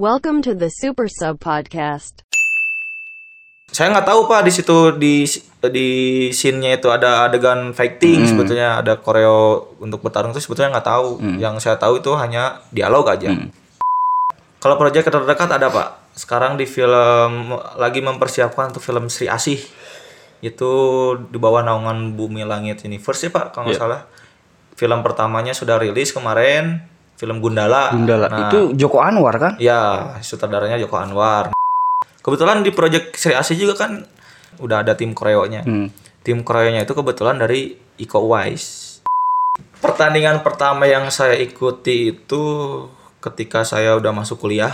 Welcome to the Super Sub Podcast. Saya nggak tahu pak di situ di di scene-nya itu ada adegan fighting sebetulnya ada koreo untuk bertarung itu sebetulnya nggak tahu. Yang saya tahu itu hanya dialog aja. Kalau proyek terdekat ada pak. Sekarang di film lagi mempersiapkan untuk film Sri Asih itu di bawah naungan Bumi Langit Universe ya pak kalau nggak Iya. salah. Film pertamanya sudah rilis kemarin. Film Gundala. Gundala Nah, itu Joko Anwar kan? Ya, sutradaranya Joko Anwar. Kebetulan di project Sri Asih juga kan udah ada tim koreonya. Hmm. Tim koreonya itu kebetulan dari Iko Uwais. Pertandingan pertama yang saya ikuti itu ketika saya udah masuk kuliah.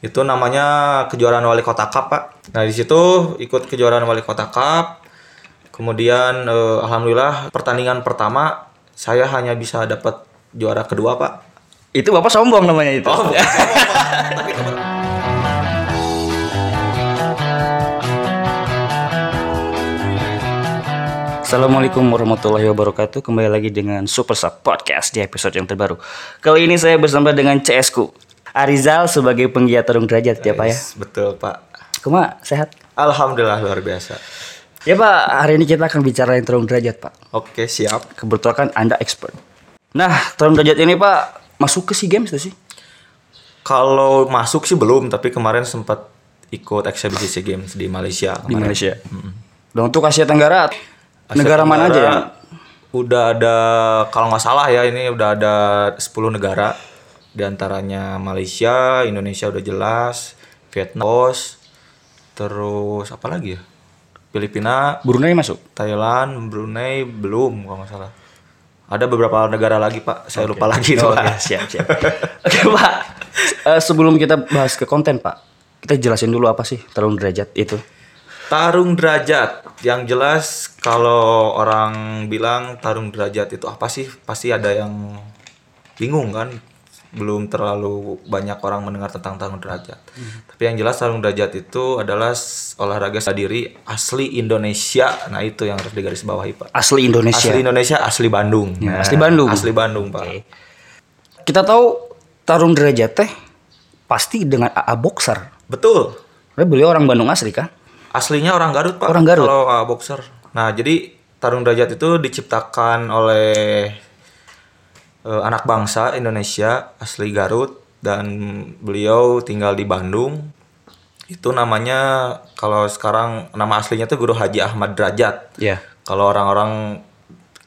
Itu namanya kejuaraan wali kota cup, Pak. Nah, di situ ikut kejuaraan wali kota cup. Kemudian eh, alhamdulillah pertandingan pertama saya hanya bisa dapat juara kedua, Pak. Itu Bapak sombong namanya itu. Oh, bukan. Assalamualaikum warahmatullahi wabarakatuh. Kembali lagi dengan Super Sub Podcast di episode yang terbaru. Kali ini saya bersama dengan CS ku Arizal sebagai penggiat tarung derajat ya Pak ya. Betul, Pak. Kuma sehat? Alhamdulillah luar biasa. Ya Pak, hari ini kita akan bicarain tarung derajat Pak. Oke, siap. Kebetulan kan Anda expert. Nah, tarung derajat ini Pak masuk ke SEA Games tuh sih? Kalau masuk sih belum, tapi kemarin sempat ikut eksebisi SEA Games di Malaysia. Di kemarin. Malaysia. Dan untuk Asia Tenggara, Asia negara mana aja ya? Tenggara Udah ada kalau nggak salah ya ini udah ada 10 negara di antaranya Malaysia, Indonesia udah jelas, Vietnam, Laos, terus apa lagi ya? Filipina, Brunei masuk? Thailand, Brunei belum kalau nggak salah. Ada beberapa negara lagi pak, saya lupa lagi. Oh, Pak. ya, siap, siap. Oke, Pak. Eh, sebelum kita bahas ke konten, Pak, kita jelasin dulu apa sih tarung derajat itu. Tarung derajat, yang jelas kalau orang bilang tarung derajat itu apa sih? Pasti ada yang bingung kan? Belum terlalu banyak orang mendengar tentang tarung derajat. Tapi yang jelas tarung derajat itu adalah olahraga diri asli Indonesia. Nah itu yang harus digarisbawahi pak. Asli Indonesia. Asli Indonesia, asli Bandung. Ya, Nah, asli Bandung. Asli Bandung pak. Kita tahu tarung derajat teh pasti dengan AA boxer. Betul. Karena beliau orang Bandung asli kan? Aslinya orang Garut pak. Orang Garut. Kalau uh, boxer. Nah jadi tarung derajat itu diciptakan oleh uh, anak bangsa Indonesia asli Garut dan beliau tinggal di Bandung. Itu namanya kalau sekarang nama aslinya tuh Guru Haji Ahmad Derajat. Iya. Kalau orang-orang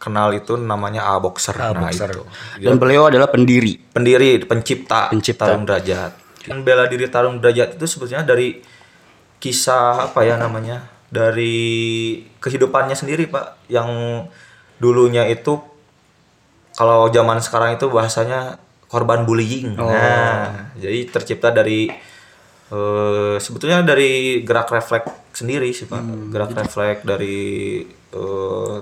kenal itu namanya A boxer. AA nah boxer. itu. Dan beliau adalah pendiri. Pendiri, pencipta, Pencipta. tarung derajat. Dan bela diri tarung derajat itu sebetulnya dari kisah apa ya namanya? Dari kehidupannya sendiri, Pak. Yang dulunya itu kalau zaman sekarang itu bahasanya korban bullying. Nah, jadi tercipta dari eh, sebetulnya dari gerak refleks sendiri sih, Pak. Gerak refleks dari eh,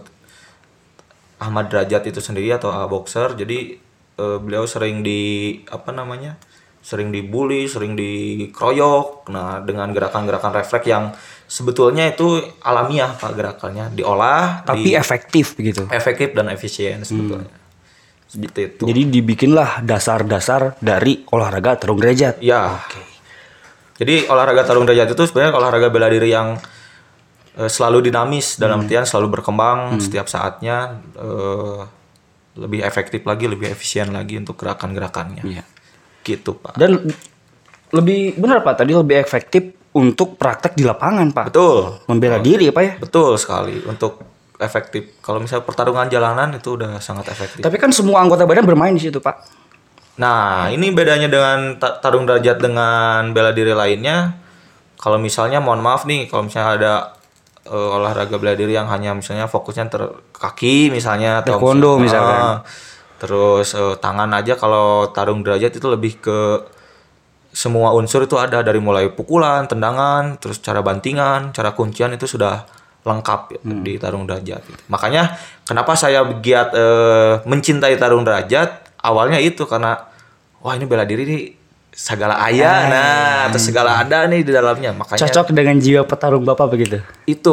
Ahmad Derajat itu sendiri atau A boxer jadi eh, beliau sering di apa namanya sering dibully sering dikeroyok nah dengan gerakan-gerakan refleks yang sebetulnya itu alamiah pak gerakannya diolah Tapi di- efektif begitu. efektif dan efisien sebetulnya seperti itu. Jadi dibikinlah dasar-dasar dari olahraga tarung derajat. ya. Jadi olahraga tarung derajat itu sebenarnya olahraga bela diri yang eh, selalu dinamis dalam artian selalu berkembang setiap saatnya eh, lebih efektif lagi lebih efisien lagi untuk gerakan-gerakannya. Iya. gitu pak. Dan lebih benar Pak, tadi lebih efektif untuk praktek di lapangan Pak. betul. Membela diri ya Pak ya. betul sekali. Untuk efektif kalau misalnya pertarungan jalanan itu udah sangat efektif Tapi kan semua anggota badan bermain di situ Pak. Nah, ini bedanya dengan ta- tarung derajat dengan bela diri lainnya. Kalau misalnya, mohon maaf nih, kalau misalnya ada eh, olahraga bela diri yang hanya misalnya fokusnya ter kaki misalnya atau Taekwondo misalkan. Ah, terus eh, tangan aja kalau tarung derajat itu lebih ke semua unsur itu ada dari mulai pukulan, tendangan, terus cara bantingan, cara kuncian itu sudah lengkap ya, Hmm. di tarung derajat. gitu. Makanya kenapa saya giat eh, mencintai tarung derajat awalnya itu karena wah ini bela diri nih segala ayah nah terus segala ada nih di dalamnya makanya Cocok dengan jiwa petarung Bapak begitu. itu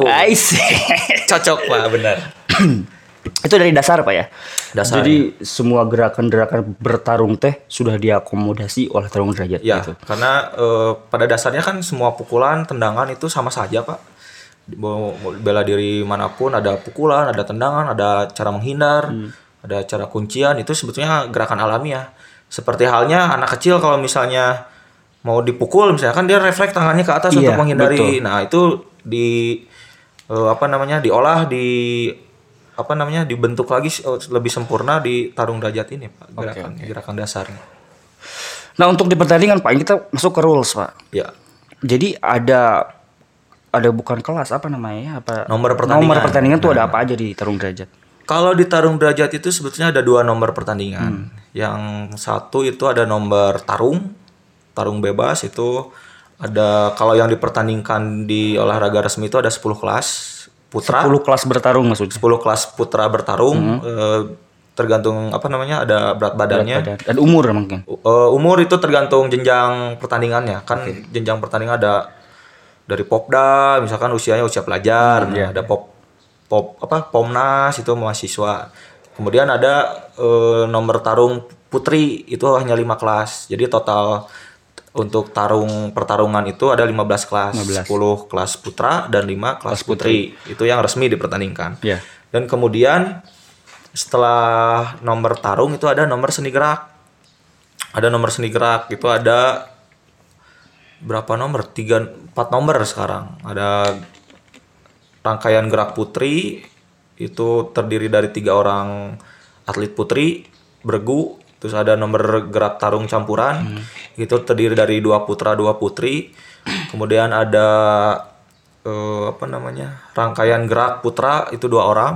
cocok pak benar Itu dari dasar Pak ya. Dasar, Jadi semua gerakan-gerakan bertarung teh sudah diakomodasi oleh tarung derajat Ya, gitu. karena eh, pada dasarnya kan semua pukulan, tendangan itu sama saja, Pak. Bela diri mana pun ada pukulan, ada tendangan, ada cara menghindar, ada cara kuncian, itu sebetulnya gerakan alamiah. Seperti halnya anak kecil kalau misalnya mau dipukul misalnya kan dia refleks tangannya ke atas Iya, untuk menghindari. betul. Nah, itu di eh, apa namanya? diolah di apa namanya? dibentuk lagi eh, lebih sempurna di tarung derajat ini, Pak. Gerakan gerakan dasarnya. Nah, untuk di pertandingan Pak, kita masuk ke rules Pak. Ya. Jadi ada ada bukan kelas apa namanya? Apa Nomor pertandingan. Nomor pertandingan tuh ada apa aja di tarung derajat? Kalau di tarung derajat itu sebetulnya ada dua nomor pertandingan. Yang satu itu ada nomor tarung, tarung bebas itu ada kalau yang dipertandingkan di olahraga resmi itu ada 10 kelas putra, 10 kelas bertarung maksudnya. 10 kelas putra bertarung eh, tergantung apa namanya ada berat badannya. Dan, dan umur mungkin. Uh, umur itu tergantung jenjang pertandingannya kan jenjang pertandingan ada dari popda misalkan usianya usia pelajar nah, ada pop pop apa pomnas itu mahasiswa. Kemudian ada eh, nomor tarung putri itu hanya lima kelas. Jadi total untuk tarung pertarungan itu ada 15 kelas. 10 kelas putra dan 5 kelas putri. itu yang resmi dipertandingkan. Iya. dan kemudian setelah nomor tarung itu ada nomor seni gerak. Ada nomor seni gerak itu ada berapa nomor? Tiga empat nomor sekarang. Ada rangkaian gerak putri itu terdiri dari tiga orang atlet putri bergu terus ada nomor gerak tarung campuran itu terdiri dari dua putra dua putri. Kemudian ada eh, apa namanya rangkaian gerak putra itu dua orang.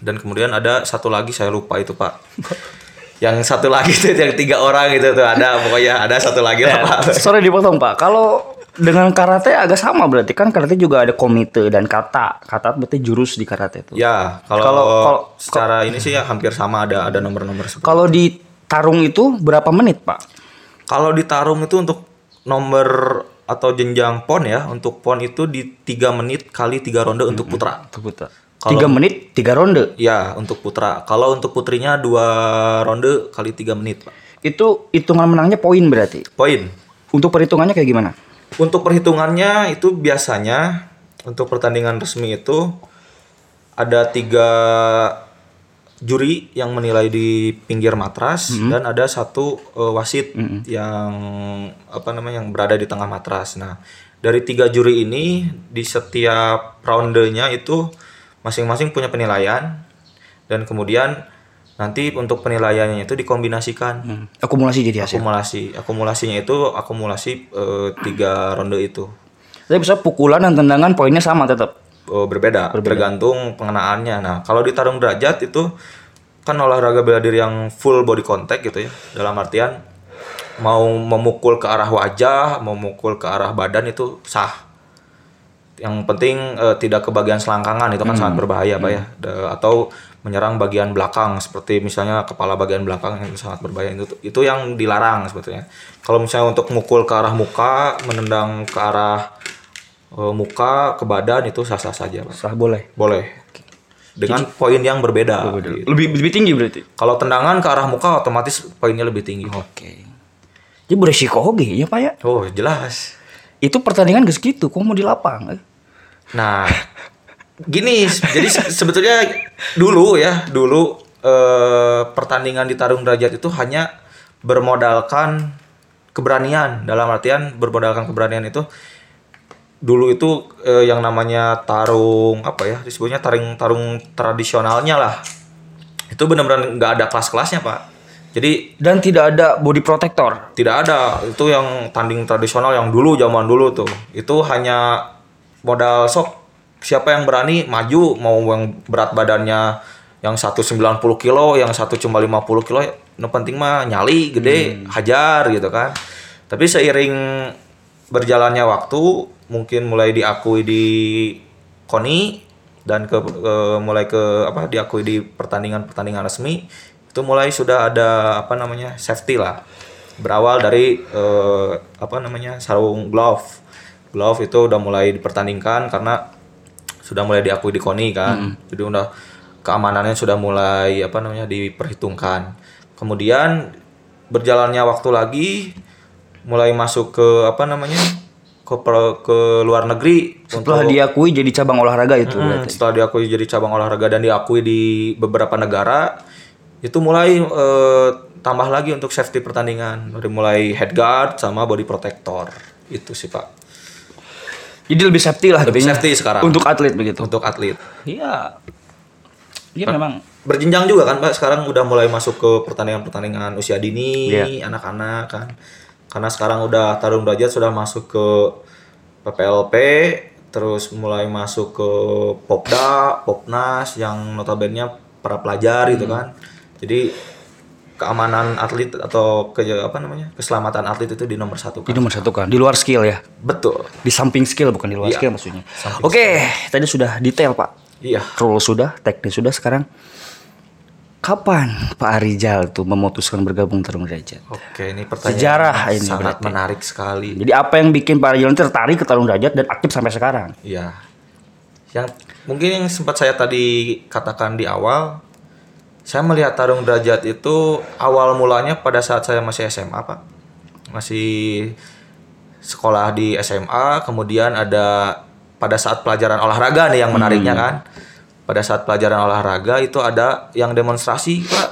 Dan kemudian ada satu lagi saya lupa itu pak yang satu lagi itu yang tiga orang itu tuh ada pokoknya ada satu lagi lah pak Sorry dipotong Pak. Kalau dengan karate agak sama berarti kan karate juga ada komite dan kata. Kata berarti jurus di karate itu. ya kalau Kalau- kalau- secara ini sih ya hampir sama ada ada nomor-nomor Kalau di tarung itu berapa menit Pak? kalau di tarung itu untuk nomor atau jenjang pon ya untuk pon itu di tiga menit kali tiga ronde untuk putra Untuk putra. Kalau- Tiga menit, tiga ronde. ya untuk putra kalau untuk putrinya dua ronde kali tiga menit pak Itu hitungan menangnya poin berarti. poin Untuk perhitungannya kayak gimana? Untuk perhitungannya itu biasanya untuk pertandingan resmi itu ada tiga juri yang menilai di pinggir matras dan ada satu eh, wasit yang apa namanya yang berada di tengah matras. Nah dari tiga juri ini di setiap roundenya itu masing-masing punya penilaian dan kemudian nanti untuk penilaiannya itu dikombinasikan. Hmm. Akumulasi jadi hasil. akumulasi. Akumulasinya itu akumulasi eh, tiga ronde itu. Tapi bisa pukulan dan tendangan poinnya sama tetap. Eh, berbeda, tergantung pengenaannya. Nah kalau di tarung derajat itu kan olahraga bela diri yang full body contact gitu ya. Dalam artian mau memukul ke arah wajah mau memukul ke arah badan itu sah yang penting eh, tidak ke bagian selangkangan itu kan sangat berbahaya pak ya Da- atau menyerang bagian belakang seperti misalnya kepala bagian belakang yang sangat berbahaya itu itu yang dilarang sebetulnya kalau misalnya untuk mukul ke arah muka menendang ke arah eh, muka ke badan itu sah sah saja pak Sah boleh. boleh dengan poin yang berbeda gitu. Lebih lebih tinggi berarti. kalau tendangan ke arah muka otomatis poinnya lebih tinggi Oke. Jadi beresiko oke ya Pak ya. oh jelas Itu pertandingan gak segitu, kok mau di lapang? Nah, gini, jadi se- sebetulnya dulu ya, dulu eh, pertandingan di tarung derajat itu hanya bermodalkan keberanian. Dalam artian bermodalkan keberanian itu dulu itu eh, yang namanya tarung apa ya disebutnya tarung tarung tradisionalnya lah. Itu benar-benar nggak ada kelas-kelasnya pak. Jadi Dan tidak ada body protector. tidak ada itu yang tanding tradisional yang dulu zaman dulu tuh itu hanya modal sok. Siapa yang berani maju. Mau yang berat badannya yang 190 kilo yang satu cuma 50 kilo no penting mah nyali gede hajar gitu kan. Tapi seiring berjalannya waktu mungkin mulai diakui di KONI dan ke, ke- mulai ke apa diakui di pertandingan-pertandingan resmi itu mulai sudah ada apa namanya safety lah. Berawal dari eh, apa namanya sarung glove glove itu udah mulai dipertandingkan karena sudah mulai diakui di KONI kan. Jadi udah keamanannya sudah mulai apa namanya diperhitungkan. Kemudian berjalannya waktu lagi mulai masuk ke apa namanya ke ke luar negeri Setelah untuk- diakui jadi cabang olahraga itu Hmm, setelah diakui jadi cabang olahraga dan diakui di beberapa negara itu mulai eh, tambah lagi untuk safety pertandingan. Dari mulai headguard sama body protector. Itu sih pak Jadi lebih safety lah Lebih safety sekarang. Untuk atlet begitu. untuk atlet Iya. Iya memang berjenjang juga kan pak sekarang udah mulai masuk ke pertandingan-pertandingan usia dini Iya. anak-anak kan karena sekarang udah tarung derajat sudah masuk ke PPLP terus mulai masuk ke Popda, Popnas yang notabene para pelajar gitu Hmm. kan jadi keamanan atlet atau ke apa namanya keselamatan atlet itu di nomor satu di kan nomor satu kan. Di luar skill ya. betul Di samping skill bukan di luar Iya, skill maksudnya. samping Oke, tadi sudah detail Pak. iya Rule sudah, teknis sudah sekarang. Kapan Pak Arijal tuh memutuskan bergabung Tarung Derajat? oke ini pertanyaan Sejarah ini sangat berarti. menarik sekali Jadi apa yang bikin Pak Arijal tertarik ke Tarung Derajat dan aktif sampai sekarang? Iya. Yang mungkin yang sempat saya tadi katakan di awal, saya melihat tarung derajat itu awal mulanya pada saat saya masih SMA, Pak. Masih sekolah di SMA, kemudian ada pada saat pelajaran olahraga nih yang menariknya kan. Pada saat pelajaran olahraga itu ada yang demonstrasi, Pak.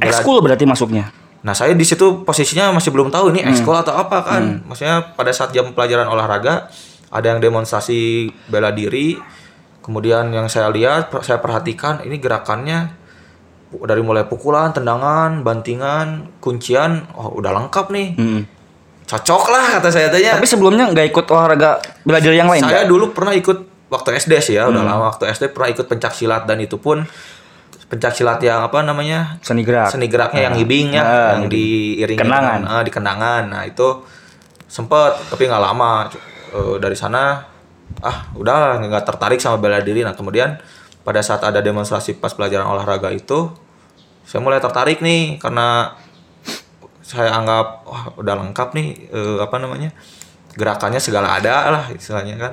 Ekskul berarti masuknya. Nah saya di situ posisinya masih belum tahu ini ekskul atau apa kan. Maksudnya pada saat jam pelajaran olahraga ada yang demonstrasi bela diri. Kemudian yang saya lihat, saya perhatikan ini gerakannya dari mulai pukulan, tendangan, bantingan, kuncian, oh udah lengkap nih. Mm. Cocok lah kata saya tanya. Tapi sebelumnya nggak ikut olahraga bela diri yang lain. saya nggak? dulu pernah ikut waktu SD sih ya, udah lama waktu SD pernah ikut pencak silat dan itu pun pencak silat yang apa namanya? Seni gerak. seni geraknya yang ngibing ya, Ah, yang diiringi Kenangan. dengan- ah, di kenangan. Nah itu sempet tapi nggak lama Eh, dari sana ah udah nggak tertarik sama bela diri. Nah kemudian pada saat ada demonstrasi pas pelajaran olahraga itu saya mulai tertarik nih karena saya anggap wah udah lengkap nih eh, apa namanya gerakannya segala ada lah istilahnya kan.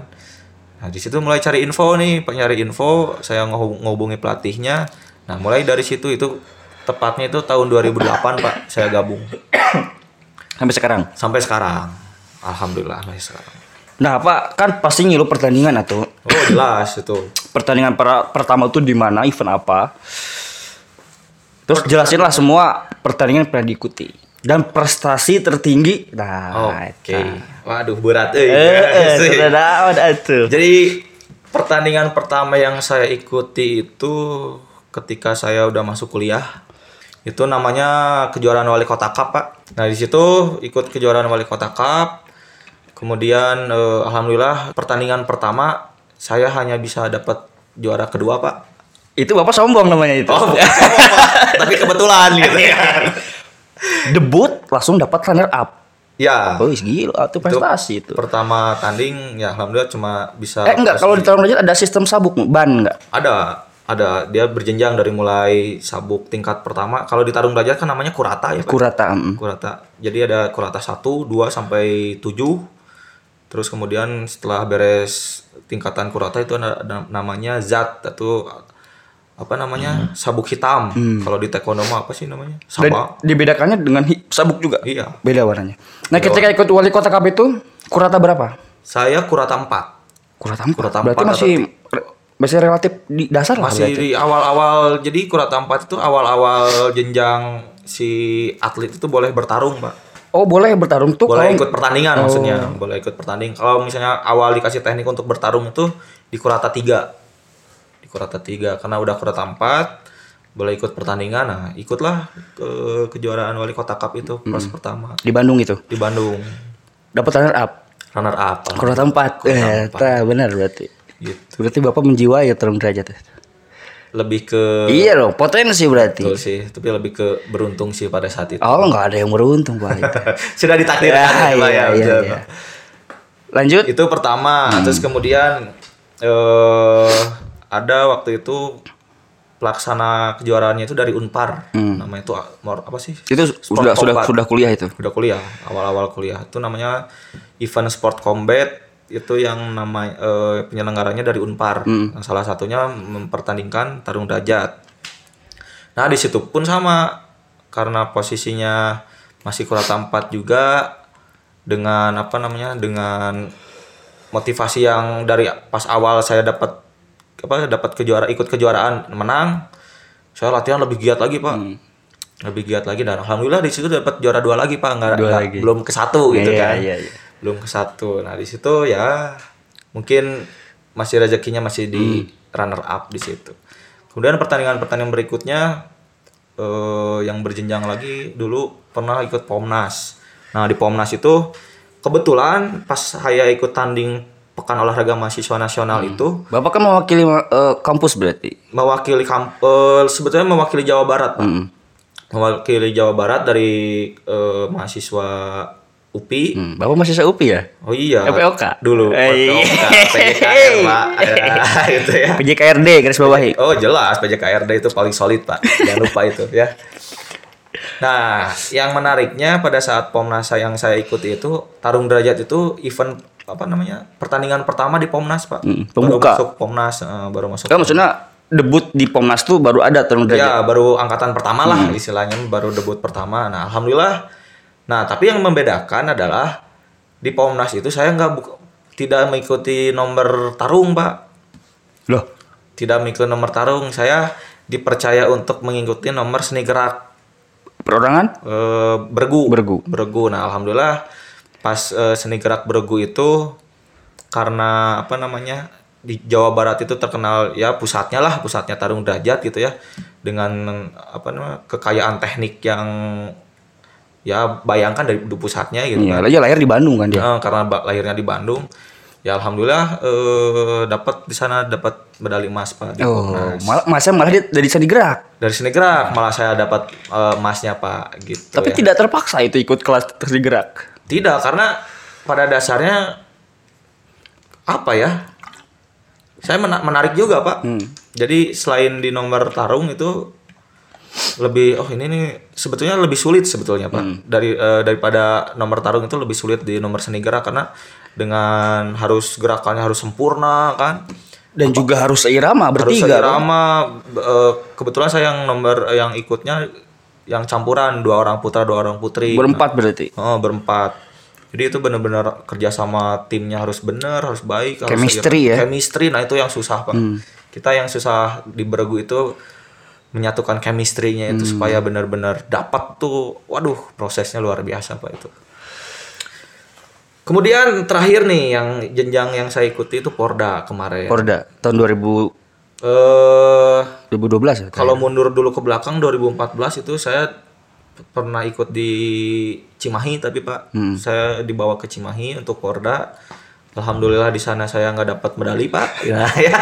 Nah di situ mulai cari info nih, nyari info, saya ngehubungi pelatihnya. Nah mulai dari situ itu tepatnya itu tahun 2008 pak saya gabung Sampai sekarang. sampai sekarang. Alhamdulillah sampai sekarang. Nah, Pak, kan pasti ngilu pertandingan atau Oh jelas itu. Pertandingan per- pertama itu di mana, event apa. Terus jelasin lah semua pertandingan yang pernah diikuti dan prestasi tertinggi. Nah, Oke. itu. Waduh berat eh. Eh, eh. Jadi pertandingan pertama yang saya ikuti itu ketika saya udah masuk kuliah. Itu namanya kejuaraan wali kota cup, Pak. Nah, di situ ikut kejuaraan wali kota cup. Kemudian eh, alhamdulillah pertandingan pertama saya hanya bisa dapat juara kedua, Pak. Itu Bapak sombong namanya itu. Oh, bukan sombong, Pak. tapi kebetulan gitu. Debut langsung dapat runner up. ya. Oh, gila, itu prestasi itu. Pertama tanding ya alhamdulillah cuma bisa Eh enggak, kalau di Tarung Derajat ada sistem sabuk ban enggak? ada ada dia berjenjang dari mulai sabuk tingkat pertama kalau di tarung derajat kan namanya kurata ya Pak? Kurata. mm. kurata jadi ada kurata 1, 2 sampai 7 terus kemudian setelah beres tingkatan kurata itu ada, namanya zat atau apa namanya sabuk hitam kalau di taekwondo mah apa sih namanya Dan sama dibedakannya dengan sabuk juga. iya Beda warnanya. Nah, ketika ikut wali kota cup itu kurata berapa? saya kurata 4 Kurata empat. Kurata Berarti empat masih masih relatif di dasar lah masih berarti. di awal-awal jadi kurata 4 itu awal-awal jenjang si atlet itu boleh bertarung pak Oh, boleh bertarung tuh boleh kalau- ikut pertandingan Oh. maksudnya boleh ikut pertanding kalau misalnya awal dikasih teknik untuk bertarung itu di kurata 3 di kurata 3 karena udah kurata 4 boleh ikut pertandingan nah ikutlah ke kejuaraan wali kota cup itu pas Hmm. pertama di Bandung itu. di Bandung Dapat runner up. runner up Kurata empat. Eh, empat. benar berarti. gitu Berarti Bapak menjiwai ya Tarung Derajat. Lebih ke Iya dong, potensi berarti. betul sih tapi lebih ke beruntung sih pada saat itu Oh, nggak ada yang beruntung, Pak. sudah ditakdirkan Ya, ya, Pak, iya, ya, iya, iya. Lanjut. itu pertama terus kemudian eh ada waktu itu pelaksana kejuaraannya itu dari Unpar namanya itu apa sih Itu Sport sudah sudah Combat. sudah kuliah itu. udah kuliah awal-awal kuliah itu namanya event sport combat itu yang nama eh, penyelenggaranya dari Unpar. Nah, salah satunya mempertandingkan tarung derajat. Nah, di situ pun sama karena posisinya masih kurata 4 juga dengan apa namanya? dengan motivasi yang dari pas awal saya dapat apa dapat kejuara ikut kejuaraan menang. Saya latihan lebih giat lagi, Pak. Lebih giat lagi dan alhamdulillah di situ dapat juara dua lagi, Pak. Enggak Dua lagi. belum ke satu gitu Iya, kan. iya, iya. Belum ke satu. Nah, di situ ya mungkin masih rezekinya masih di runner up di situ. Kemudian pertandingan-pertandingan berikutnya eh, yang berjenjang lagi dulu pernah ikut Pomnas. Nah, di Pomnas itu kebetulan pas saya ikut tanding Pekan Olahraga Mahasiswa Nasional itu Bapak kan mewakili eh, kampus berarti. mewakili kamp eh, sebetulnya mewakili Jawa Barat, Pak. Mewakili Jawa Barat dari eh, mahasiswa UPI. Hmm, Bapak masih UPI ya? Oh iya. PPOK? Dulu. Eh, PPOK, PJKR, Pak. Ya, itu ya. PJKRD garis bawahi. Oh jelas PJKRD itu paling solid pak, jangan lupa itu ya. Nah, yang menariknya pada saat Pomnas yang saya ikuti itu tarung derajat itu event apa namanya pertandingan pertama di Pomnas pak. Hmm, Baru pembuka. masuk Pomnas, eh, baru masuk. Kan maksudnya debut di Pomnas tuh baru ada tarung derajat. Ya baru angkatan pertama lah Hmm. istilahnya baru debut pertama. Nah alhamdulillah. Nah tapi yang membedakan adalah di Pomnas itu saya nggak buk- tidak mengikuti nomor tarung pak. Loh, Tidak mengikuti nomor tarung. Saya dipercaya untuk mengikuti nomor seni gerak. perorangan? eh, bergu Bergu. bergu nah alhamdulillah pas eh, seni gerak bergu itu karena apa namanya di Jawa Barat itu terkenal ya pusatnya lah pusatnya tarung derajat gitu ya dengan apa namanya kekayaan teknik yang ya bayangkan dari pusatnya gitu Iya, kan aja lahir di Bandung kan dia. Eh, karena lahirnya di Bandung ya alhamdulillah eh, dapat di sana dapat medali emas pak di Oh, Pomnas. malah malah dia dari seni gerak. dari seni gerak malah saya dapat eh, emasnya pak gitu Tapi ya. tidak terpaksa itu ikut kelas seni gerak. Tidak, karena pada dasarnya apa ya? Saya mena- menarik juga, Pak. Hmm. Jadi selain di nomor tarung itu lebih oh ini nih sebetulnya lebih sulit sebetulnya, Pak. Hmm. Dari eh, daripada nomor tarung itu lebih sulit di nomor seni gerak karena dengan harus gerakannya harus sempurna kan. Dan juga harus seirama Harus bertiga. kan? seirama eh, kebetulan saya yang nomor yang ikutnya yang campuran dua orang putra dua orang putri. Berempat berarti. Oh berempat. Jadi itu benar-benar kerjasama timnya harus benar, harus baik, harus Chemistry ya? Hmm. Chemistry, nah itu yang susah pak. Kita yang susah di beregu itu menyatukan chemistry-nya itu Hmm. supaya benar-benar dapat tuh, waduh prosesnya luar biasa pak itu. Kemudian terakhir nih yang jenjang yang saya ikuti itu Porda kemarin. Porda tahun 2000 Eh 2012 ya. kalau mundur dulu ke belakang 2014 itu saya pernah ikut di Cimahi tapi Pak Hmm. saya dibawa ke Cimahi untuk Porda. Alhamdulillah di sana saya nggak dapat medali Pak. Ya, ya.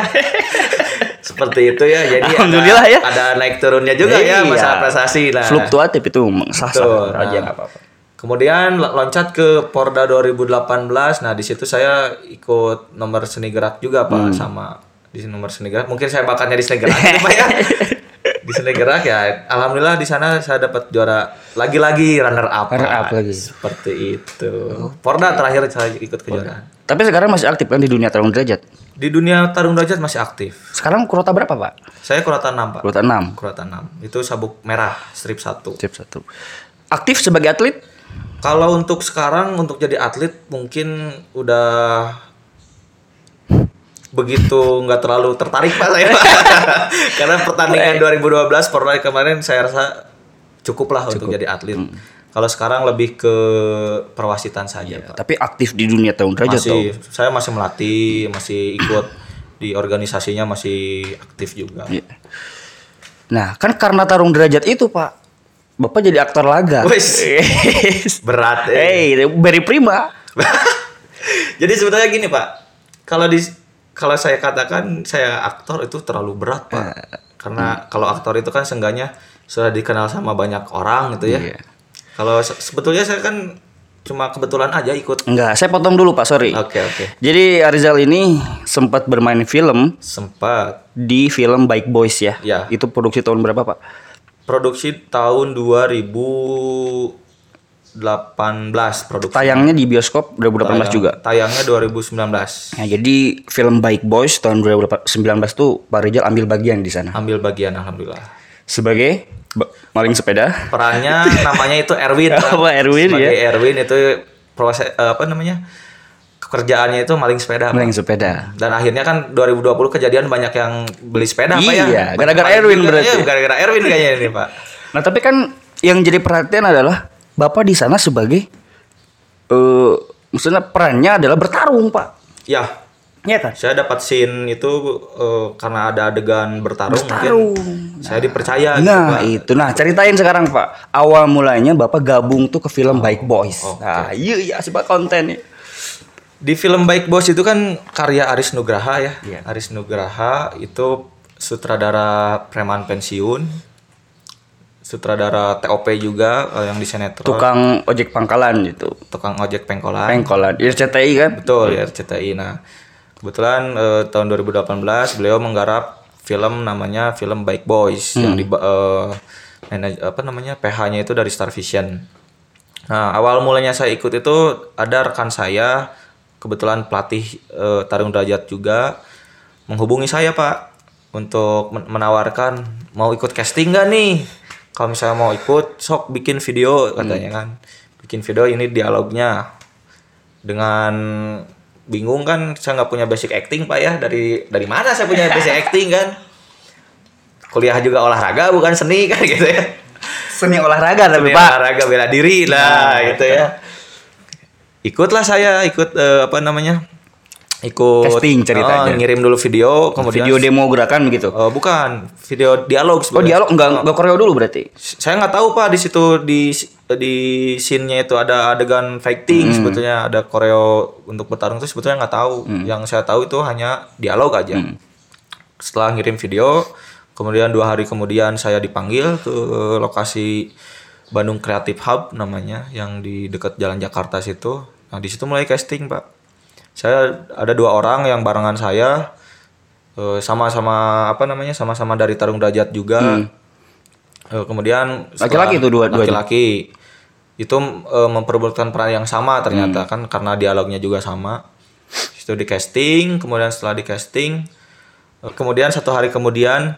Seperti itu ya. Jadi Alhamdulillah ada, ya. Ada naik turunnya juga ya Iya. masalah prestasi. Nah, Fluktuatif itu sah sah aja Nah, nggak apa-apa. Kemudian lo- loncat ke Porda 2018. Nah, di situ saya ikut nomor seni gerak juga, Pak, Hmm. sama di nomor seni gerak. Mungkin saya bakatnya di seni gerak Pak ya. Di seni gerak ya. Alhamdulillah di sana saya dapat juara lagi-lagi runner up. Runner up lagi. Seperti itu. Porda terakhir saya ikut kejuaraan. Tapi sekarang masih aktif kan di dunia tarung derajat. Di dunia tarung derajat masih aktif. Sekarang kurota berapa, Pak? Saya kurata 6, Pak. Kurota 6. Kurata 6. Itu sabuk merah strip 1. Tip satu. Aktif sebagai atlet? Kalau untuk sekarang untuk jadi atlet mungkin udah begitu nggak terlalu tertarik pak saya karena pertandingan 2012 Portland kemarin saya rasa cukup lah untuk jadi atlet. Kalau sekarang lebih ke perwasitan saja pak. Tapi aktif di dunia tarung derajat Masih tuh. saya masih melatih, masih ikut di organisasinya masih aktif juga. Iya. Nah, kan karena tarung derajat itu, Pak. Bapak jadi aktor laga. Wes. Berat. eh. Hey, very prima. Jadi sebetulnya gini pak, kalau di kalau saya katakan saya aktor itu terlalu berat pak, Eh, karena hmm. kalau aktor itu kan seenggaknya sudah dikenal sama banyak orang gitu ya. Iya. Kalau se- sebetulnya saya kan cuma kebetulan aja ikut. Enggak, saya potong dulu, Pak, sorry. Oke oke. Jadi Arizal ini sempat bermain film Sempat di film Bike Boys ya. Ya. Itu produksi tahun berapa, Pak? produksi tahun 2000 produksi. Tayangnya di bioskop 2018 Tayang- juga. Tayangnya 2019. Nah, jadi film Bike Boys tahun 2019 tuh Pak Rizal ambil bagian di sana. Ambil bagian alhamdulillah. Sebagai ba- maling sepeda. Perannya namanya itu Erwin. Apa, Erwin, Sebagai ya? Erwin itu proses eh, apa namanya? Kerjaannya itu maling sepeda. Maling sepeda. Dan akhirnya kan 2020 kejadian banyak yang beli sepeda ya. Iya, gara-gara Banyak Erwin juga. berarti. Iya, gara-gara Erwin kayaknya ini, Pak. Nah, tapi kan yang jadi perhatian adalah Bapak di sana sebagai eh maksudnya perannya adalah bertarung, Pak. Ya, Iya kan? saya dapat scene itu eh, karena ada adegan bertarung, Bertarung. mungkin saya dipercaya gitu, Nah, Pak. itu. Nah, ceritain sekarang, Pak. Awal mulanya Bapak gabung tuh ke film Bike Boys. oke. Nah, iya iya sebab konten nih. Di film Baik Bos itu kan karya Aris Nugraha ya. Iya. Aris Nugraha itu sutradara preman pensiun. Sutradara TOP juga eh, yang di sinetron. Tukang ojek pangkalan gitu. tukang ojek pengkolan. Pengkolan. RCTI kan? Betul ya RCTI. Nah, kebetulan eh, tahun 2018 beliau menggarap film namanya film Bike Boys yang di eh, manaj- apa namanya PH-nya itu dari Star Vision. Nah, awal mulanya saya ikut itu ada rekan saya kebetulan pelatih eh, tarung derajat juga menghubungi saya, Pak, untuk men- menawarkan mau ikut casting nggak nih? Kalau misalnya mau ikut, sok bikin video katanya kan. Bikin video ini dialognya dengan bingung kan saya nggak punya basic acting pak ya dari dari mana saya punya basic acting kan kuliah juga olahraga bukan seni kan gitu ya Seni olahraga tapi Seni Pak. olahraga bela diri lah Nah, gitu ya ikutlah saya ikut eh, apa namanya ikut Casting ceritanya. Oh, ngirim dulu video kemudian Video demo gerakan begitu. Oh, bukan video dialog Oh, sebenarnya. dialog enggak enggak koreo dulu berarti. saya nggak tahu pak di situ di di scene-nya itu ada adegan fighting sebetulnya ada koreo untuk bertarung itu sebetulnya nggak tahu. Yang saya tahu itu hanya dialog aja. Setelah ngirim video kemudian dua hari kemudian saya dipanggil ke lokasi Bandung Creative Hub namanya yang di dekat Jalan Jakarta situ. Nah di situ mulai casting pak. Saya ada dua orang yang barengan saya eh, sama-sama apa namanya sama-sama dari Tarung Derajat juga. Eh, kemudian Laki-laki tuh dua-duanya? laki-laki itu eh, memperebutkan peran yang sama ternyata kan karena dialognya juga sama. Itu di casting kemudian setelah di casting eh, kemudian satu hari kemudian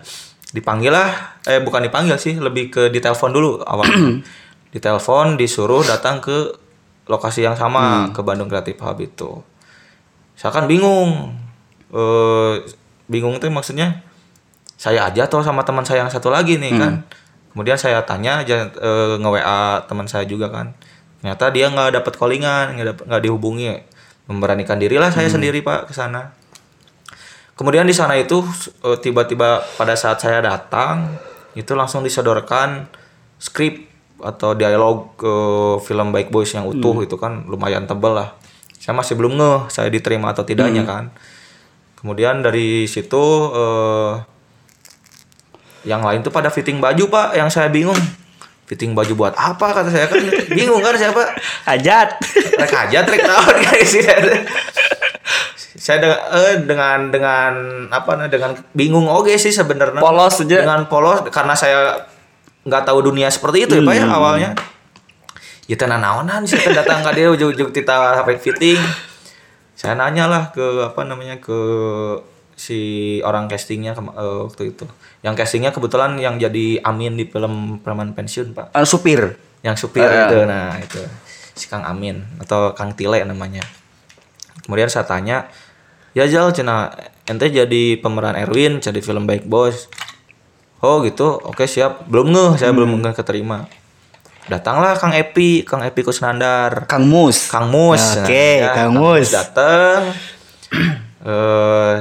dipanggil lah eh bukan dipanggil sih lebih ke ditelepon dulu awalnya. Ditelepon disuruh datang ke lokasi yang sama ke Bandung Creative Hub itu. Saya kan bingung eh bingung tuh maksudnya saya aja atau sama teman saya yang satu lagi nih kan kemudian saya tanya aja eh, nge WA teman saya juga kan. Ternyata dia nggak dapat callingan nggak dihubungi. Memberanikan dirilah saya sendiri pak ke sana. Kemudian di sana itu eh, tiba-tiba pada saat saya datang itu langsung disodorkan skrip atau dialog ke film Baik Boys yang utuh itu kan lumayan tebel lah. Saya masih belum ngeh saya diterima atau tidaknya kan. Kemudian dari situ eh, yang lain tuh pada fitting baju pak yang saya bingung. Fitting baju buat apa kata saya. Kan bingung kan siapa? Hajat. rek aja trek naon guys saya dengan, eh, dengan dengan apa nah, dengan bingung oke sih sebenarnya. Polos aja. dengan polos karena saya nggak tahu dunia seperti itu ya pak ya Hmm. awalnya. Ya tenan naonan sih datang ke dia ujung-ujung kita sampai fitting. Saya nanya lah ke apa namanya ke si orang castingnya eh, waktu itu. Yang castingnya kebetulan yang jadi Amin di film Preman Pensiun pak. Ah, supir. yang supir Ah. itu nah itu. Si Kang Amin atau Kang Tile namanya. Kemudian saya tanya ya Jal cina ente jadi pemeran Erwin jadi film Baik Bos. Oh gitu? Oke siap. Belum ngeh. Saya belum ngeh keterima. Datanglah Kang Epi Kang Epi Kusnandar. Kang Mus. Kang Mus. Oke, Nah, ya, Kang Mus. datang eh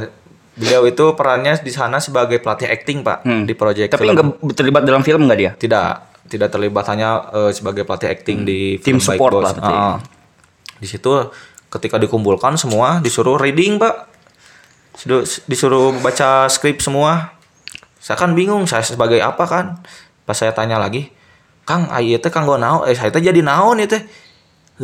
beliau itu perannya di sana sebagai pelatih acting pak Hmm. di proyek Tapi film enggak terlibat dalam film enggak dia? tidak tidak terlibat hanya eh, sebagai pelatih acting di Tim support Bos. lah. Ah, ah. di situ ketika dikumpulkan semua disuruh reading pak Disuruh- disuruh baca skrip semua saya kan bingung saya sebagai apa kan pas saya tanya lagi Kang ayo teh Kang naon eh saya teh jadi naon ya teh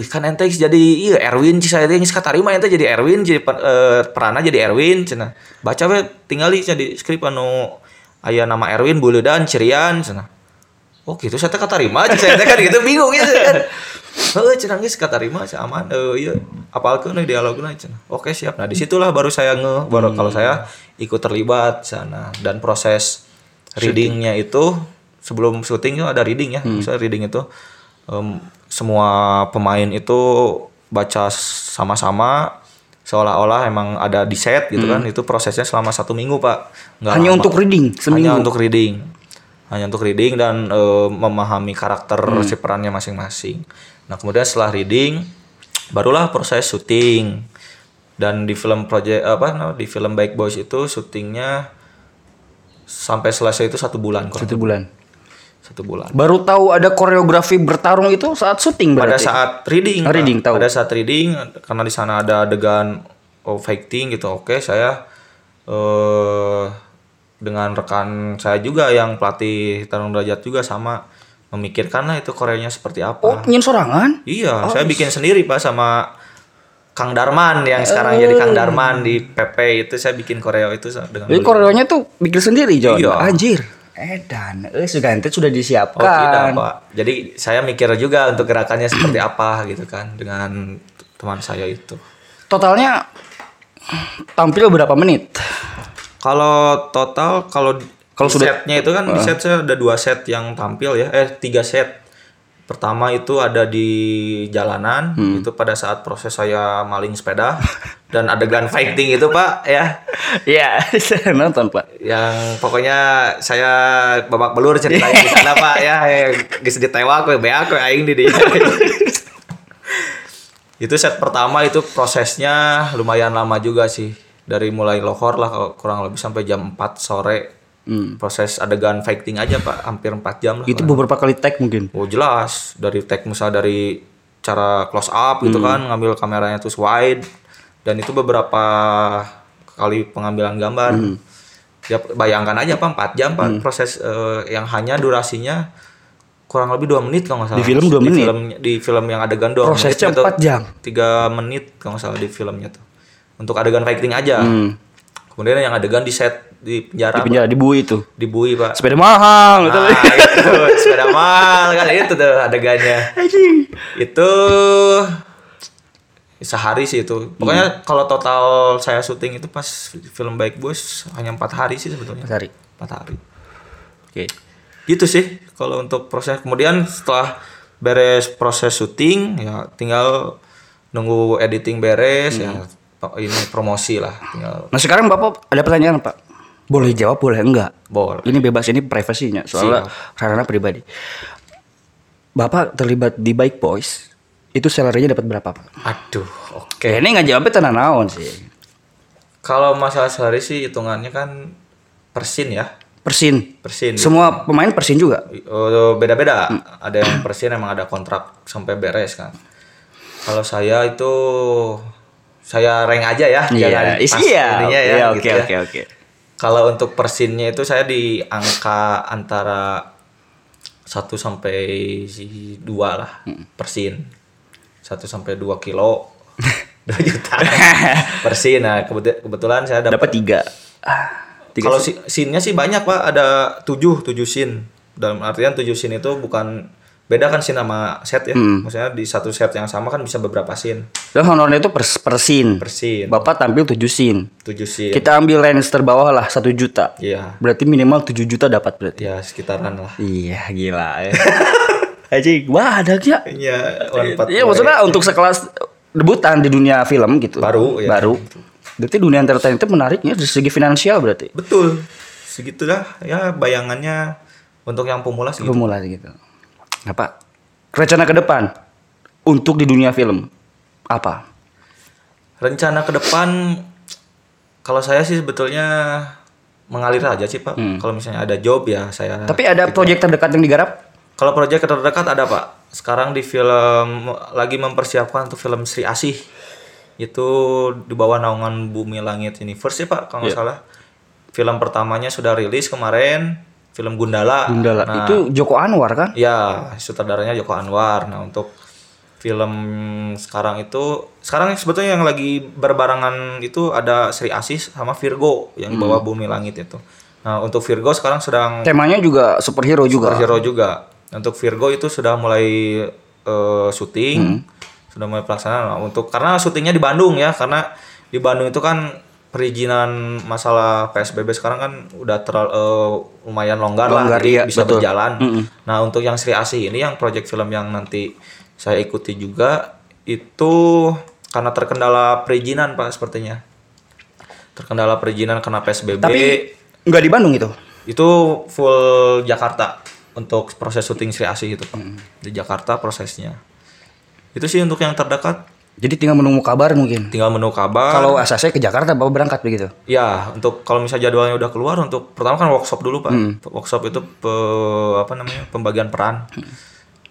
kan ente jadi iya Erwin sih saya geus katarima ente jadi Erwin jadi per, eh, peranna jadi Erwin cenah baca we tinggali jadi skrip anu aya nama Erwin Buledan Cirian cenah oh gitu saya teh katarima aja saya teh kan gitu bingung ya kan Heeh, cenah geus katarima cenah aman. Eh iya, apalkeun deui dialogna cenah. Oke, siap. Nah, di situlah baru saya nge baru kalau saya ikut terlibat sana dan proses readingnya itu sebelum syuting itu ada reading ya. Misalnya reading itu em, semua pemain itu baca sama-sama seolah-olah emang ada di set gitu kan itu prosesnya selama satu minggu pak Nggak Hanya lama. untuk reading hanya seminggu. untuk reading hanya untuk reading dan eh, memahami karakter Hmm. si perannya masing-masing nah kemudian setelah reading barulah proses syuting dan di film project apa di film Baik Boys itu syutingnya sampai selesai itu satu bulan kurang Satu bulan. Satu bulan Baru tahu ada koreografi bertarung itu saat syuting pada berarti. saat reading Ah, reading, tahu. pada saat reading karena di sana ada adegan oh, fighting gitu oke saya eh dengan rekan saya juga yang pelatih tarung derajat juga sama memikirkan lah itu koreanya seperti apa Oh, nyin sorangan? iya saya bikin sendiri pak sama Kang Darman yang sekarang jadi Kang Darman di PP itu saya bikin koreo itu dengan Jadi koreonya tuh bikin sendiri, John. Iya. Anjir. Edan, eh sudah nanti sudah Oh disiapkan. tidak pak. Jadi saya mikir juga untuk gerakannya seperti apa gitu kan dengan teman saya itu. Totalnya tampil berapa menit? Kalau total kalau Kalau sudah- setnya itu kan di set saya ada dua set yang tampil ya, eh tiga set. Pertama itu ada di jalanan, itu pada saat proses saya maling sepeda dan adegan fighting itu pak ya, Iya, saya nonton, Pak. yang pokoknya saya babak belur ceritanya di sana pak ya, ya geus ditewa aku bea aku aing di dia. itu set pertama itu prosesnya lumayan lama juga sih. Dari mulai lohor lah kurang lebih sampai jam 4 sore proses adegan fighting aja pak. Hampir 4 jam lah Itu beberapa kali tag mungkin. oh jelas. Dari tag misalnya dari cara close up gitu kan ngambil kameranya terus wide. Dan itu beberapa kali pengambilan gambar. Ya bayangkan aja pak 4 jam pak. Proses eh, yang hanya durasinya kurang lebih dua menit kalau nggak salah. Di film dua menit? film di film yang adegan dua Prosesnya 4 jam. tiga menit kalau nggak salah di filmnya tuh. Untuk adegan fighting aja. Hmm. kemudian yang adegan di set di penjara Di penjara di bui itu. di bui pak Sepeda mahal. Nah, itu sepeda mahal kan itu tuh adegannya. Itu sehari sih itu. Pokoknya kalau total saya syuting itu pas film Baik Bos hanya empat hari sih sebetulnya. Empat hari. Empat hari. Oke. Gitu sih kalau untuk proses. Kemudian setelah beres proses syuting ya tinggal nunggu editing beres ya ini promosi lah tinggal Nah, sekarang Bapak ada pertanyaan, Pak. Boleh jawab, boleh enggak? boleh. Ini bebas ini privasinya soalnya ranah pribadi. Bapak terlibat di Bike Boys. Itu salary-nya dapat berapa, Pak? Aduh, oke. Oke, ini nggak jawabnya tenang naon sih. Kalau masalah sehari sih hitungannya kan persin ya. Persin. Persin. Semua pemain persin juga. Oh, beda-beda. Ada yang persin emang ada kontrak sampai beres kan. Kalau saya itu saya rank aja ya, jangan Iya, pas iya. ininya ya, Iya, gitu Oke, ya. oke, oke. Kalau untuk persinnya itu saya di angka antara 1 sampai 2 lah persin. 1 sampai 2 kilo 2 juta persin. Nah, kebetulan, saya dapat Dapat tiga. Ah, tiga kalau si, scene-nya sih banyak pak, ada tujuh tujuh scene. Dalam artian tujuh scene itu bukan beda kan scene sama set ya. Hmm. Maksudnya di satu set yang sama kan bisa beberapa scene. Dan honornya itu per, per scene. Per scene. Bapak tampil 7 scene. Tujuh scene. Kita ambil range terbawah lah 1 juta. Iya. Berarti minimal 7 juta dapat berarti. Ya sekitaran lah. Iya, gila ya. Aji, wah ada ya. Iya. Iya, maksudnya untuk sekelas debutan di dunia film gitu. Baru, ya. Baru. Berarti dunia entertain itu menariknya dari segi finansial berarti. Betul. Segitulah ya bayangannya untuk yang pemula segitu. Pemula gitu. Apa? Rencana ke depan untuk di dunia film apa? Rencana ke depan kalau saya sih sebetulnya mengalir aja sih pak. Kalau misalnya ada job ya saya. Hmm. Tapi ada proyek terdekat yang digarap? Kalau proyek terdekat ada pak. Sekarang di film lagi mempersiapkan untuk film Sri Asih. Itu di bawah naungan Bumi Langit Universe ya pak kalau nggak salah. Film pertamanya sudah rilis kemarin. Film Gundala. Gundala. Nah, Itu Joko Anwar kan? Ya, sutradaranya Joko Anwar. Nah, untuk film sekarang itu sekarang sebetulnya yang lagi berbarangan itu ada Sri Asis sama Virgo yang bawa Bumi Langit itu. Nah, untuk Virgo sekarang sedang Temanya juga superhero juga. superhero juga. Untuk Virgo itu sudah mulai eh, syuting, sudah mulai pelaksanaan. Nah, untuk karena syutingnya di Bandung ya, karena di Bandung itu kan perizinan masalah PSBB sekarang kan udah terlalu eh, lumayan longgar, Longgar, lah, jadi iya, bisa betul. berjalan. Mm-mm. Nah, untuk yang Sri Asih ini yang project film yang nanti saya ikuti juga itu karena terkendala perizinan Pak sepertinya. Terkendala perizinan karena PSBB Tapi nggak di Bandung itu. itu full Jakarta untuk proses syuting Sri Asih itu Pak. Hmm. Di Jakarta prosesnya. Itu sih untuk yang terdekat. Jadi tinggal menunggu kabar mungkin. Tinggal menunggu kabar. Kalau asasnya ke Jakarta bapak berangkat begitu. Ya, untuk kalau misalnya jadwalnya udah keluar untuk pertama kan workshop dulu pak. Hmm. Workshop itu pe- apa namanya pembagian peran.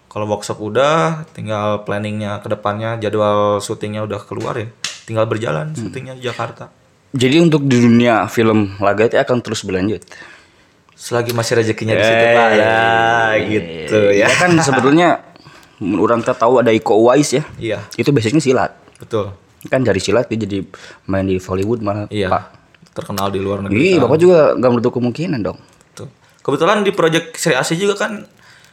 Kalau workshop udah, tinggal planningnya ke depannya, jadwal syutingnya udah keluar ya, tinggal berjalan Hmm. syutingnya di Jakarta. Jadi untuk di dunia film laga itu akan terus berlanjut. Selagi masih rezekinya di situ pak, ya gitu ya. Ya kan sebetulnya orang kita tahu ada Iko Uwais ya. Iya, Itu basicnya silat. betul. Kan dari silat dia jadi main di Hollywood malah. Iya, Pak. terkenal di luar negeri. Ih, bapak juga gak menutup kemungkinan dong. Tuh. Kebetulan di project Sri Asih juga kan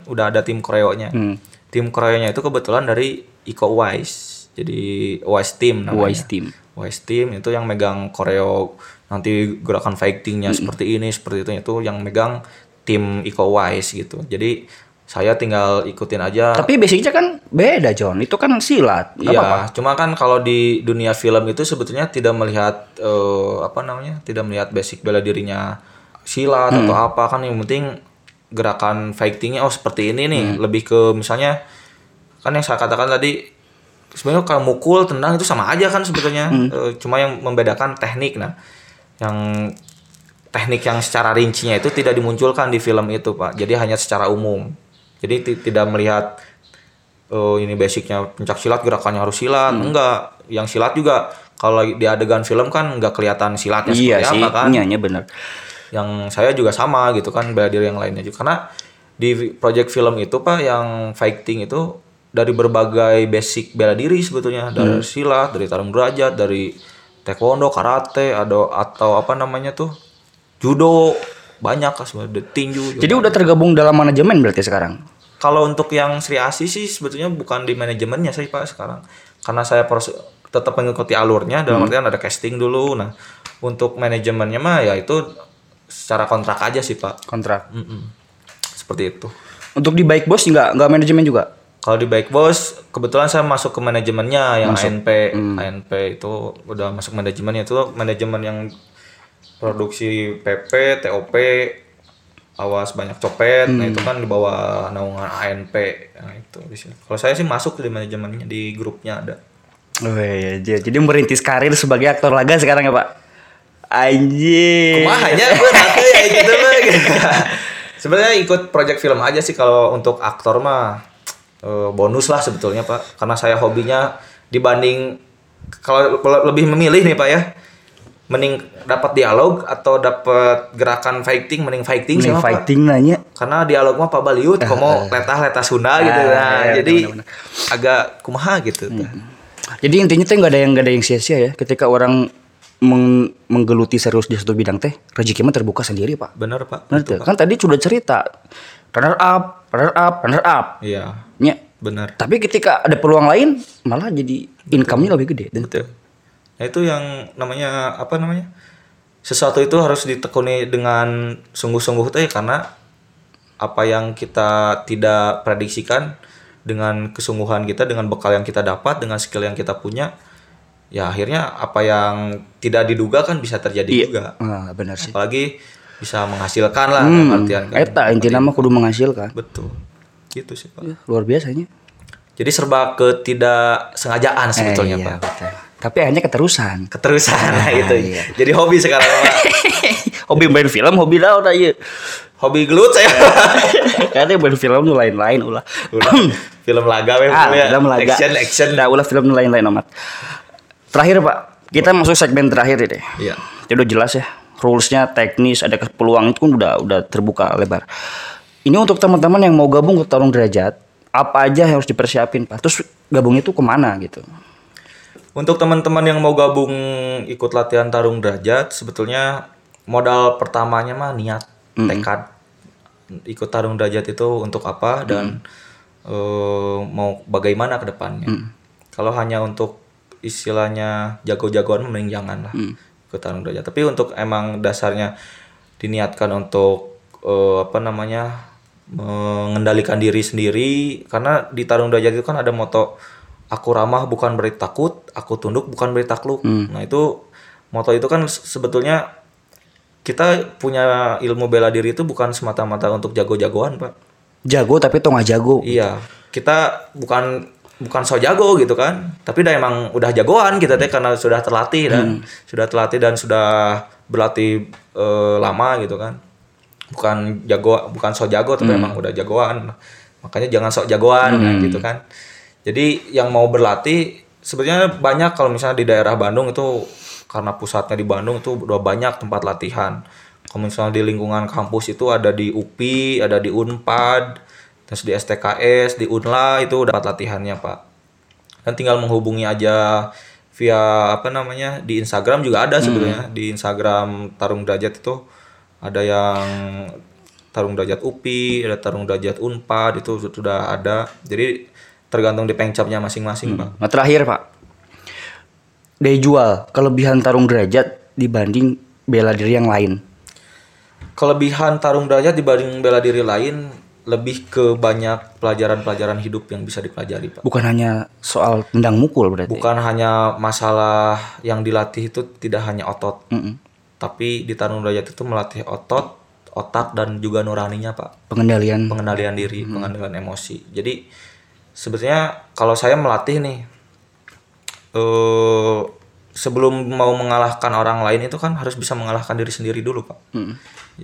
udah ada tim koreonya. Hmm. Tim koreonya itu kebetulan dari Iko Uwais. Jadi Uwais Team namanya. Uwais Team. Uwais Team itu yang megang koreo nanti gerakan fightingnya Hmm. seperti ini, seperti itu itu yang megang tim Iko Uwais gitu. Jadi saya tinggal ikutin aja. Tapi basicnya kan beda John. Itu kan silat. Gak Iya, apa-apa. cuma kan kalau di dunia film itu sebetulnya tidak melihat eh, apa namanya, tidak melihat basic bela dirinya silat Hmm. atau apa kan yang penting gerakan fightingnya oh seperti ini nih, Hmm. lebih ke misalnya kan yang saya katakan tadi sebenarnya kalau mukul tendang itu sama aja kan sebetulnya, Hmm. Eh, cuma yang membedakan teknik nah, yang teknik yang secara rincinya itu tidak dimunculkan di film itu pak, jadi hanya secara umum, jadi ti- tidak melihat oh ini basicnya pencak silat gerakannya harus silat Hmm. enggak yang silat juga kalau di adegan film kan enggak kelihatan silatnya Iya seperti sih. apa kan Iya, iya benar. yang saya juga sama gitu kan bela diri yang lainnya juga karena di project film itu pak yang fighting itu dari berbagai basic bela diri sebetulnya dari Hmm. silat dari tarung derajat dari taekwondo karate atau atau apa namanya tuh judo banyak kan sebenarnya tinju. Jadi udah tergabung dalam manajemen berarti sekarang. Kalau untuk yang Sri Asih sih sebetulnya bukan di manajemennya sih Pak sekarang. Karena saya proses tetap mengikuti alurnya dalam Hmm. artian ada casting dulu. Nah, untuk manajemennya mah ya itu secara kontrak aja sih Pak. Kontrak. Mm-mm. Seperti itu. Untuk di Baik Bos nggak nggak manajemen juga. Kalau di Baik Bos, kebetulan saya masuk ke manajemennya yang ANP. Hmm. ANP itu udah masuk manajemennya itu manajemen yang produksi PP, TOP, awas banyak copet. Nah, Hmm. itu kan di bawah naungan ANP. Nah, itu di sini. Kalau saya sih masuk di manajemennya di grupnya ada. Oh iya, iya. jadi merintis karir sebagai aktor laga sekarang ya Pak. Anjir. Kumahanya gue nanti ya gitu mah gitu. Sebenarnya ikut project film aja sih kalau untuk aktor mah eh, bonus lah sebetulnya Pak. Karena saya hobinya dibanding kalau lebih memilih nih Pak ya. Mending dapat dialog atau dapat gerakan fighting mending fighting sih Pak. fighting nanya. Karena dialog mah Pak Baliut komo letah letah Sunda gitu Ah, nah. iya, jadi benar-benar. agak kumaha gitu. Jadi intinya tuh nggak ada yang nggak ada yang sia-sia ya. Ketika orang meng- menggeluti serius di satu bidang teh, rezeki mah terbuka sendiri Pak. Bener Pak. Benar tuh. Kan tadi sudah cerita runner up, runner up, runner up. Iya, Nya. bener. Tapi ketika ada peluang lain, malah jadi income-nya lebih gede. Dan Betul. Nah itu yang namanya apa namanya? Sesuatu itu harus ditekuni dengan sungguh-sungguh ya karena apa yang kita tidak prediksikan dengan kesungguhan kita, dengan bekal yang kita dapat, dengan skill yang kita punya, ya akhirnya apa yang tidak diduga kan bisa terjadi Iya. juga. Ah, benar sih. Apalagi bisa menghasilkan lah dalam artian kan. Eta intinya mah kudu menghasilkan. Betul. Gitu sih, Pak. Luar biasanya. Jadi serba ketidaksengajaan sebetulnya, Eh, iya, Pak. betul. Tapi akhirnya keterusan. Keterusan lah gitu. iya. Jadi hobi sekarang, hobi main film, hobi lah udah iya. hobi gelut saya Karena main film tuh lain-lain ulah. Udah, film laga we, ah, ya. film laga. action action Dah ulah film lain-lain amat. Terakhir Pak, kita masuk segmen terakhir ini. iya Itu udah jelas ya. Rulesnya teknis, ada peluang itu kan udah udah terbuka lebar. Ini untuk teman-teman yang mau gabung ke Tarung Derajat, apa aja yang harus dipersiapin Pak? Terus gabungnya tuh ke mana gitu? Untuk teman-teman yang mau gabung ikut latihan tarung derajat sebetulnya modal pertamanya mah niat tekad. Ikut tarung derajat itu untuk apa dan eh, mau bagaimana ke depannya. Kalau hanya untuk istilahnya jago-jagoan mending jangan lah ikut tarung derajat. Tapi untuk emang dasarnya diniatkan untuk eh, apa namanya mengendalikan diri sendiri karena di tarung derajat itu kan ada moto aku ramah bukan berarti takut, aku tunduk bukan berarti takluk. Nah, itu moto itu kan se- sebetulnya kita punya ilmu bela diri itu bukan semata-mata untuk jago-jagoan, Pak. Jago tapi tuh nggak jago. Iya, kita bukan bukan so jago gitu kan, tapi udah emang udah jagoan kita teh karena sudah terlatih dan sudah terlatih dan sudah berlatih eh, lama gitu kan. Bukan jago, bukan so jago tapi emang udah jagoan. Makanya jangan sok jagoan nah, gitu kan. Jadi yang mau berlatih sebenarnya banyak kalau misalnya di daerah Bandung itu karena pusatnya di Bandung itu udah banyak tempat latihan. Kalau misalnya di lingkungan kampus itu ada di UPI, ada di Unpad, terus di STKS, di Unla itu udah tempat latihannya Pak. Dan tinggal menghubungi aja via apa namanya di Instagram juga ada sebenarnya di Instagram Tarung Derajat itu ada yang Tarung Derajat UPI, ada Tarung Derajat Unpad itu sudah ada. Jadi tergantung di pengcapnya masing-masing Pak. Nah terakhir pak, daya jual kelebihan tarung derajat dibanding bela diri yang lain. Kelebihan tarung derajat dibanding bela diri lain lebih ke banyak pelajaran-pelajaran hidup yang bisa dipelajari, Pak. Bukan hanya soal tendang mukul berarti. Bukan hanya masalah yang dilatih itu tidak hanya otot, Mm-mm. tapi di tarung derajat itu melatih otot, otak dan juga nuraninya, Pak. Pengendalian. Pengendalian diri, pengendalian emosi. Jadi sebetulnya kalau saya melatih nih eh sebelum mau mengalahkan orang lain itu kan harus bisa mengalahkan diri sendiri dulu, Pak. Mm.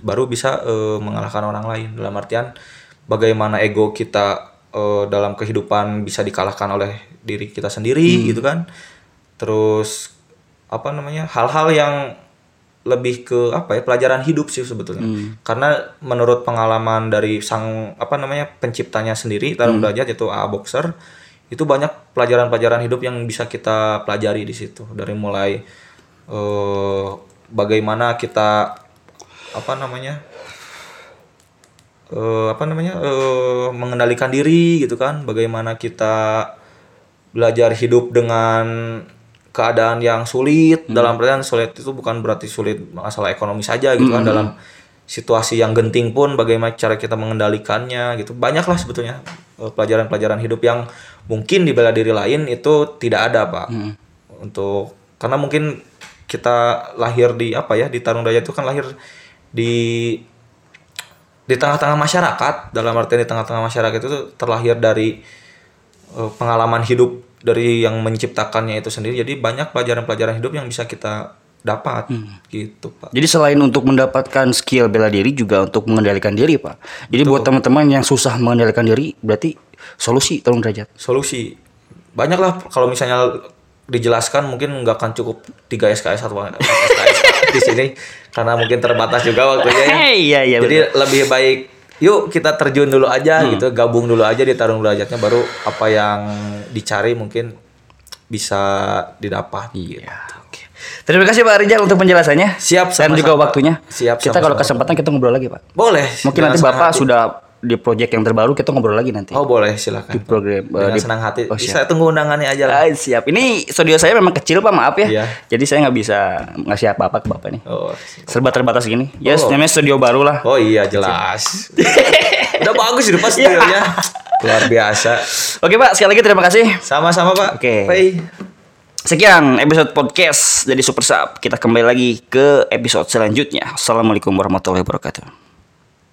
baru bisa eh, mengalahkan orang lain dalam artian bagaimana ego kita eh, dalam kehidupan bisa dikalahkan oleh diri kita sendiri gitu kan terus apa namanya hal-hal yang lebih ke apa ya pelajaran hidup sih sebetulnya. Karena menurut pengalaman dari sang apa namanya penciptanya sendiri tarung derajat yaitu A Boxer itu banyak pelajaran-pelajaran hidup yang bisa kita pelajari di situ. Dari mulai eh, bagaimana kita apa namanya eh apa namanya eh mengendalikan diri gitu kan. Bagaimana kita belajar hidup dengan keadaan yang sulit dalam artian sulit itu bukan berarti sulit masalah ekonomi saja gitu kan dalam situasi yang genting pun bagaimana cara kita mengendalikannya gitu. Banyaklah sebetulnya eh, pelajaran-pelajaran hidup yang mungkin di bela diri lain itu tidak ada pak. Untuk karena mungkin kita lahir di apa ya di Tarung Daya itu kan lahir di di tengah-tengah masyarakat. Dalam artian di tengah-tengah masyarakat itu terlahir dari eh, pengalaman hidup dari yang menciptakannya itu sendiri jadi banyak pelajaran-pelajaran hidup yang bisa kita dapat gitu pak Jadi selain untuk mendapatkan skill bela diri juga untuk mengendalikan diri pak. Jadi buat teman-teman yang susah mengendalikan diri berarti solusi tarung derajat. solusi banyak lah kalau misalnya dijelaskan mungkin nggak akan cukup 3 SKS atau 4 SKS di sini karena mungkin terbatas juga waktunya ya. Iya iya. Jadi lebih baik yuk kita terjun dulu aja gitu, gabung dulu aja di tarung derajatnya baru apa yang dicari mungkin bisa didapat. Iya. Oke. Terima kasih Pak Rijal untuk penjelasannya. Siap, Dan juga waktunya. Siap, Kita kalau kesempatan kita ngobrol lagi Pak. Boleh. Mungkin nanti Bapak hati. sudah di project yang terbaru kita ngobrol lagi nanti. Oh boleh silakan. Di program, dengan di- senang hati. Oh, bisa tunggu undangannya aja lah. Ah, siap. Ini studio saya memang kecil Pak, maaf ya. Iya. Jadi saya nggak bisa ngasih apa-apa ke Bapak nih. Oh. Serba terbatas gini. Ya, Oh. namanya studio baru lah. Oh iya jelas. Udah bagus itu pas studionya. Luar biasa. Oke Pak, sekali lagi terima kasih. Sama-sama Pak. Oke. Bye. Sekian episode podcast dari Super Sub. Kita kembali lagi ke episode selanjutnya. Assalamualaikum warahmatullahi wabarakatuh.